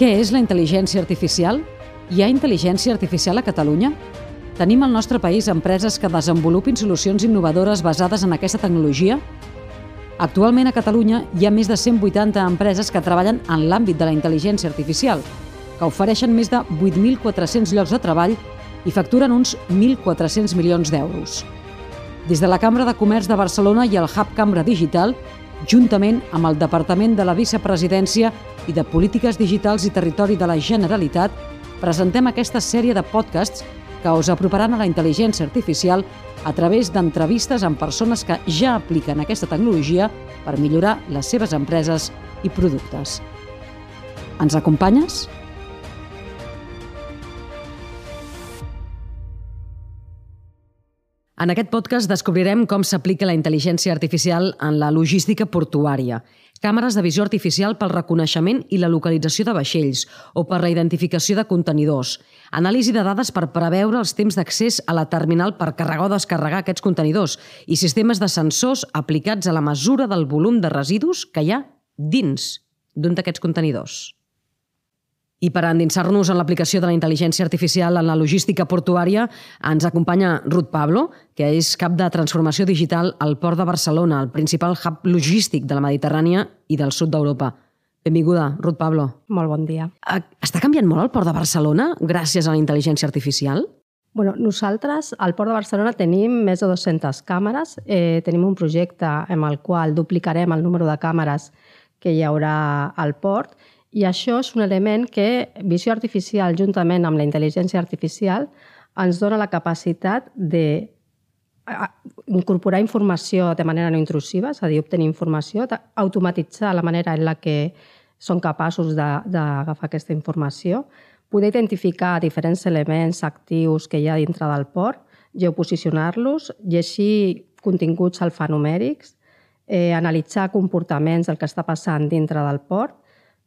Què és la intel·ligència artificial? Hi ha intel·ligència artificial a Catalunya? Tenim al nostre país empreses que desenvolupin solucions innovadores basades en aquesta tecnologia? Actualment a Catalunya hi ha més de 180 empreses que treballen en l'àmbit de la intel·ligència artificial, que ofereixen més de 8.400 llocs de treball i facturen uns 1.400 milions d'euros. Des de la Cambra de Comerç de Barcelona i el Hub Cambra Digital, juntament amb el Departament de la Vicepresidència i de Polítiques Digitals i Territori de la Generalitat, presentem aquesta sèrie de podcasts que us aproparan a la intel·ligència artificial a través d'entrevistes amb persones que ja apliquen aquesta tecnologia per millorar les seves empreses i productes. Ens acompanyes? En aquest podcast descobrirem com s'aplica la intel·ligència artificial en la logística portuària, càmeres de visió artificial pel reconeixement i la localització de vaixells o per la identificació de contenidors, anàlisi de dades per preveure els temps d'accés a la terminal per carregar o descarregar aquests contenidors i sistemes de sensors aplicats a la mesura del volum de residus que hi ha dins d'un d'aquests contenidors. I per endinsar-nos en l'aplicació de la intel·ligència artificial en la logística portuària, ens acompanya Ruth Pablo, que és cap de transformació digital al Port de Barcelona, el principal hub logístic de la Mediterrània i del sud d'Europa. Benvinguda, Ruth Pablo. Molt bon dia. Està canviant molt el Port de Barcelona gràcies a la intel·ligència artificial? Bueno, nosaltres al Port de Barcelona tenim més de 200 càmeres. Eh, tenim un projecte amb el qual duplicarem el número de càmeres que hi haurà al port i això és un element que visió artificial, juntament amb la intel·ligència artificial, ens dona la capacitat de incorporar informació de manera no intrusiva, és a dir, obtenir informació, automatitzar la manera en la que són capaços d'agafar aquesta informació, poder identificar diferents elements actius que hi ha dintre del port, geoposicionar-los, llegir continguts alfanumèrics, eh, analitzar comportaments del que està passant dintre del port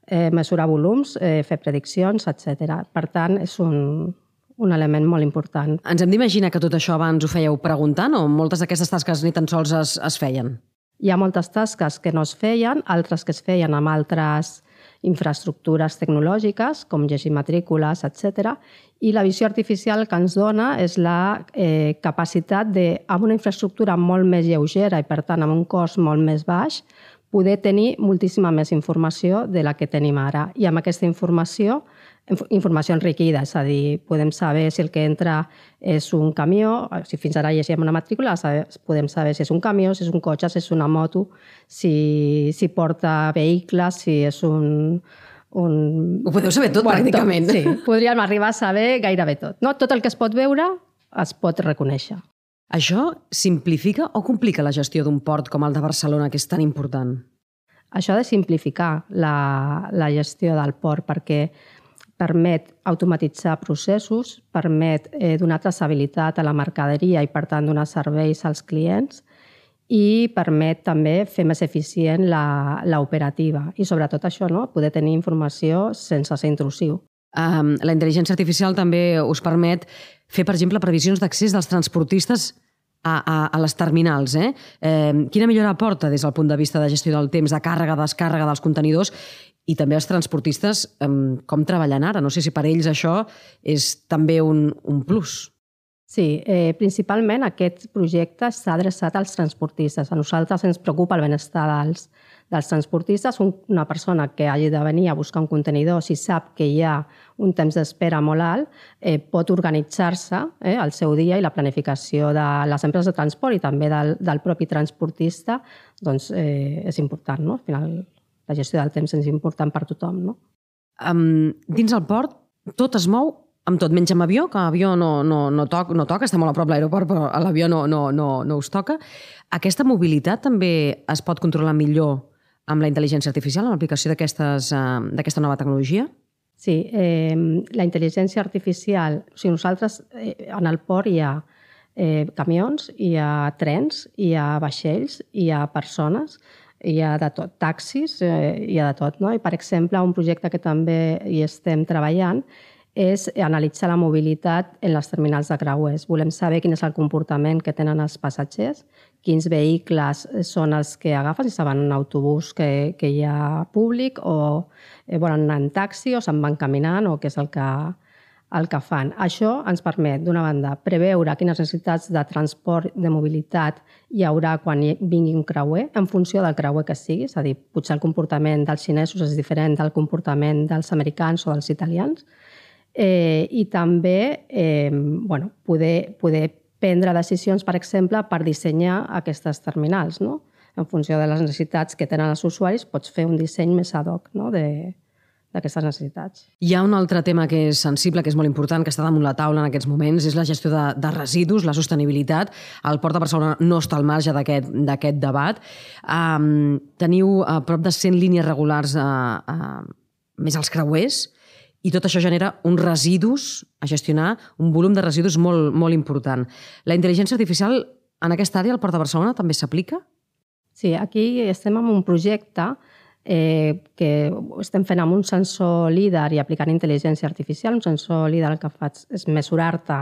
eh, mesurar volums, eh, fer prediccions, etc. Per tant, és un, un element molt important. Ens hem d'imaginar que tot això abans ho fèieu preguntant o moltes d'aquestes tasques ni tan sols es, es feien? Hi ha moltes tasques que no es feien, altres que es feien amb altres infraestructures tecnològiques, com llegir matrícules, etc. I la visió artificial que ens dona és la eh, capacitat de, amb una infraestructura molt més lleugera i, per tant, amb un cost molt més baix, poder tenir moltíssima més informació de la que tenim ara. I amb aquesta informació, informació enriquida, és a dir, podem saber si el que entra és un camió, si fins ara llegíem una matrícula, podem saber si és un camió, si és un cotxe, si és una moto, si, si porta vehicles, si és un, un... Ho podeu saber tot, bueno, pràcticament. Tot, sí, podríem arribar a saber gairebé tot. No? Tot el que es pot veure es pot reconèixer. Això simplifica o complica la gestió d'un port com el de Barcelona, que és tan important? Això ha de simplificar la, la gestió del port perquè permet automatitzar processos, permet eh, donar traçabilitat a la mercaderia i, per tant, donar serveis als clients i permet també fer més eficient l'operativa. I, sobretot, això, no? poder tenir informació sense ser intrusiu. Um, la intel·ligència artificial també us permet fer, per exemple, previsions d'accés dels transportistes a, a, a les terminals. Eh? Eh, quina millora aporta des del punt de vista de gestió del temps, de càrrega, descàrrega dels contenidors i també els transportistes eh, com treballen ara? No sé si per ells això és també un, un plus. Sí, eh, principalment aquest projecte s'ha adreçat als transportistes. A nosaltres ens preocupa el benestar dels, dels transportistes. Una persona que hagi de venir a buscar un contenidor, si sap que hi ha un temps d'espera molt alt, eh, pot organitzar-se eh, el seu dia i la planificació de les empreses de transport i també del, del propi transportista doncs, eh, és important. No? Al final, la gestió del temps és important per tothom. No? Um, dins el port, tot es mou amb tot, menys amb avió, que avió no, no, no, toc, no toca, està molt a prop l'aeroport, però l'avió no, no, no, no us toca. Aquesta mobilitat també es pot controlar millor amb la intel·ligència artificial, amb l'aplicació eh, d'aquesta nova tecnologia? Sí, eh, la intel·ligència artificial, o sigui, nosaltres eh, en el port hi ha eh, camions, hi ha trens, hi ha vaixells, hi ha persones, hi ha de tot, taxis, eh, hi ha de tot. No? I, per exemple, un projecte que també hi estem treballant és analitzar la mobilitat en les terminals de creuers. Volem saber quin és el comportament que tenen els passatgers, quins vehicles són els que agafen, si se van en autobús que, que hi ha públic o eh, volen anar en taxi o se'n van caminant o què és el que, el que fan. Això ens permet, d'una banda, preveure quines necessitats de transport, de mobilitat hi haurà quan vingui un creuer, en funció del creuer que sigui, és a dir, potser el comportament dels xinesos és diferent del comportament dels americans o dels italians, eh, i també eh, bueno, poder, poder prendre decisions, per exemple, per dissenyar aquestes terminals. No? En funció de les necessitats que tenen els usuaris, pots fer un disseny més ad hoc no? de, d'aquestes necessitats. Hi ha un altre tema que és sensible, que és molt important, que està damunt la taula en aquests moments, és la gestió de, de residus, la sostenibilitat. El Port de Barcelona no està al marge d'aquest debat. Um, teniu a prop de 100 línies regulars uh, uh, més als creuers, i tot això genera uns residus a gestionar, un volum de residus molt, molt important. La intel·ligència artificial en aquesta àrea, al Port de Barcelona, també s'aplica? Sí, aquí estem en un projecte eh, que estem fent amb un sensor líder i aplicant intel·ligència artificial. Un sensor líder el que fa és mesurar-te,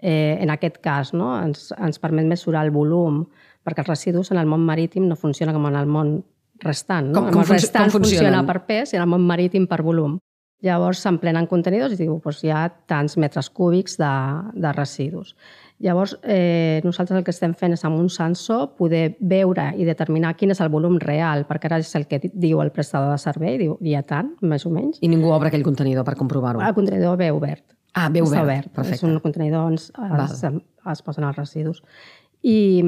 eh, en aquest cas, no? ens, ens permet mesurar el volum, perquè els residus en el món marítim no funcionen com en el món restant. No? Com, com, el restant com funciona per pes i en el món marítim per volum. Llavors s'emplenen contenidors i diu doncs hi ha tants metres cúbics de, de residus. Llavors, eh, nosaltres el que estem fent és amb un sensor poder veure i determinar quin és el volum real, perquè ara és el que diu el prestador de servei, diu hi ha tant, més o menys. I ningú obre aquell contenidor per comprovar-ho? El contenidor ve obert. Ah, ve obert. obert. Perfecte. És un contenidor on es, es, es posen els residus. I,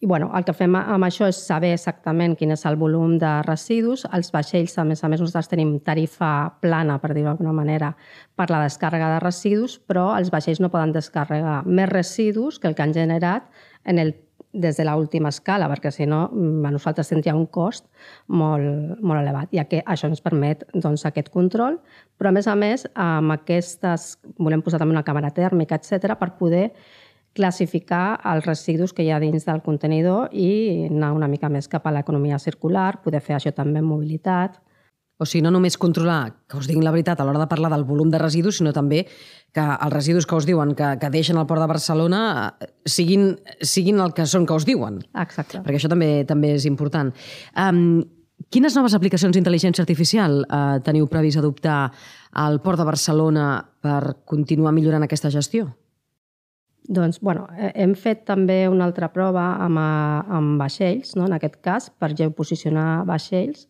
i bueno, el que fem amb això és saber exactament quin és el volum de residus. Els vaixells, a més a més, nosaltres tenim tarifa plana, per dir-ho d'alguna manera, per la descàrrega de residus, però els vaixells no poden descarregar més residus que el que han generat en el, des de l'última escala, perquè si no a nosaltres tindria un cost molt, molt elevat. I que això ens permet doncs, aquest control, però a més a més, amb aquestes, volem posar també una càmera tèrmica, etc per poder classificar els residus que hi ha dins del contenidor i anar una mica més cap a l'economia circular, poder fer això també en mobilitat. O sigui, no només controlar, que us diguin la veritat a l'hora de parlar del volum de residus, sinó també que els residus que us diuen que, que deixen al Port de Barcelona eh, siguin, siguin el que són que us diuen. Exacte. Perquè això també també és important. Um, quines noves aplicacions d'intel·ligència artificial uh, teniu previst adoptar al Port de Barcelona per continuar millorant aquesta gestió? Doncs, bueno, hem fet també una altra prova amb, eh, amb vaixells, no? en aquest cas, per geoposicionar vaixells.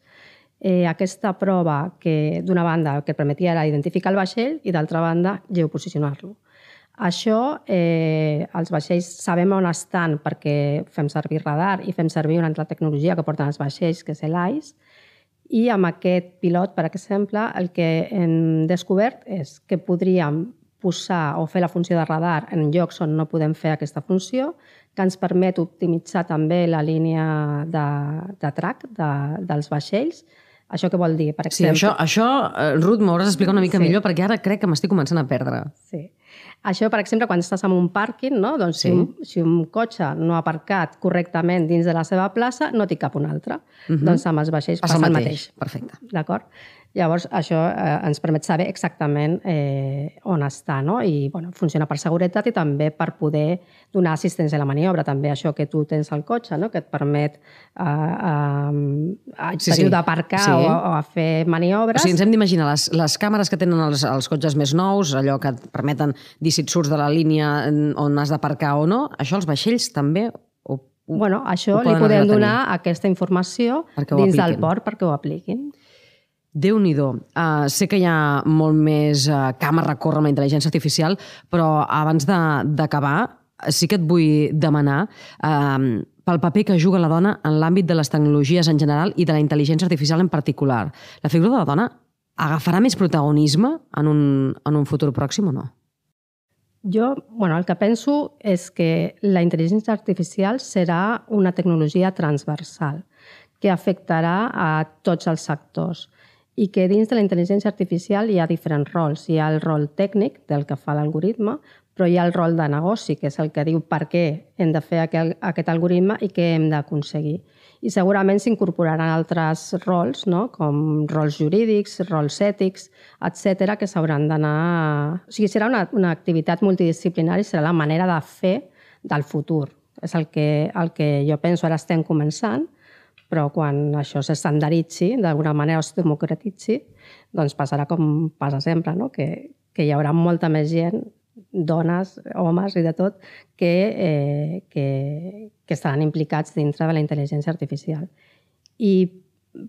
Eh, aquesta prova, que d'una banda que permetia era identificar el vaixell i d'altra banda geoposicionar-lo. Això, eh, els vaixells sabem on estan perquè fem servir radar i fem servir una altra tecnologia que porten els vaixells, que és l'AIS, i amb aquest pilot, per exemple, el que hem descobert és que podríem posar o fer la funció de radar en llocs on no podem fer aquesta funció, que ens permet optimitzar també la línia de, de track de, dels vaixells. Això què vol dir? Per exemple... Sí, això, això eh, Ruth, m'hauràs d'explicar una mica sí. millor perquè ara crec que m'estic començant a perdre. Sí. Això, per exemple, quan estàs en un pàrquing, no? doncs sí. si, un, si un cotxe no ha aparcat correctament dins de la seva plaça, no té cap un altre. Uh mhm. -huh. Doncs amb els vaixells passa, passa el mateix. mateix. Perfecte. D'acord? Llavors, això eh, ens permet saber exactament eh, on està, no? I bueno, funciona per seguretat i també per poder donar assistència a la maniobra. També això que tu tens al cotxe, no? que et permet eh, eh, sí, sí. d'aparcar sí. o, o a fer maniobres. O sigui, ens hem d'imaginar les, les càmeres que tenen els, els cotxes més nous, allò que et permeten dir si et surts de la línia on has d'aparcar o no, això els vaixells també ho, Bueno, això li podem donar aquesta informació dins del port perquè ho apliquin déu nhi uh, Sé que hi ha molt més uh, camp a recórrer amb la intel·ligència artificial, però abans d'acabar sí que et vull demanar uh, pel paper que juga la dona en l'àmbit de les tecnologies en general i de la intel·ligència artificial en particular. La figura de la dona agafarà més protagonisme en un, en un futur pròxim o no? Jo, bueno, el que penso és que la intel·ligència artificial serà una tecnologia transversal que afectarà a tots els sectors i que dins de la intel·ligència artificial hi ha diferents rols. Hi ha el rol tècnic del que fa l'algoritme, però hi ha el rol de negoci, que és el que diu per què hem de fer aquest, aquest algoritme i què hem d'aconseguir. I segurament s'incorporaran altres rols, no? com rols jurídics, rols ètics, etc que s'hauran d'anar... O sigui, serà una, una activitat multidisciplinària, serà la manera de fer del futur. És el que, el que jo penso, ara estem començant, però quan això s'estandaritzi, d'alguna manera es democratitzi, doncs passarà com passa sempre, no? que, que hi haurà molta més gent, dones, homes i de tot, que, eh, que, que estaran implicats dintre de la intel·ligència artificial. I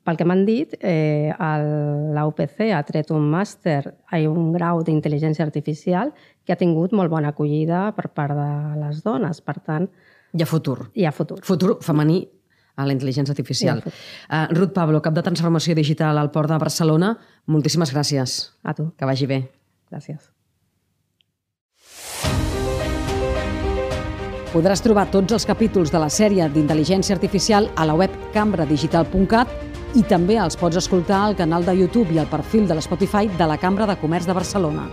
pel que m'han dit, eh, la UPC ha tret un màster, hi un grau d'intel·ligència artificial que ha tingut molt bona acollida per part de les dones. Per tant... Hi ha futur. Hi ha futur. Futur femení a la intel·ligència artificial. Uh, Ruth Pablo, cap de transformació digital al Port de Barcelona, moltíssimes gràcies. A tu. Que vagi bé. Gràcies. Podràs trobar tots els capítols de la sèrie d'intel·ligència artificial a la web cambradigital.cat i també els pots escoltar al canal de YouTube i al perfil de l'Spotify de la Cambra de Comerç de Barcelona.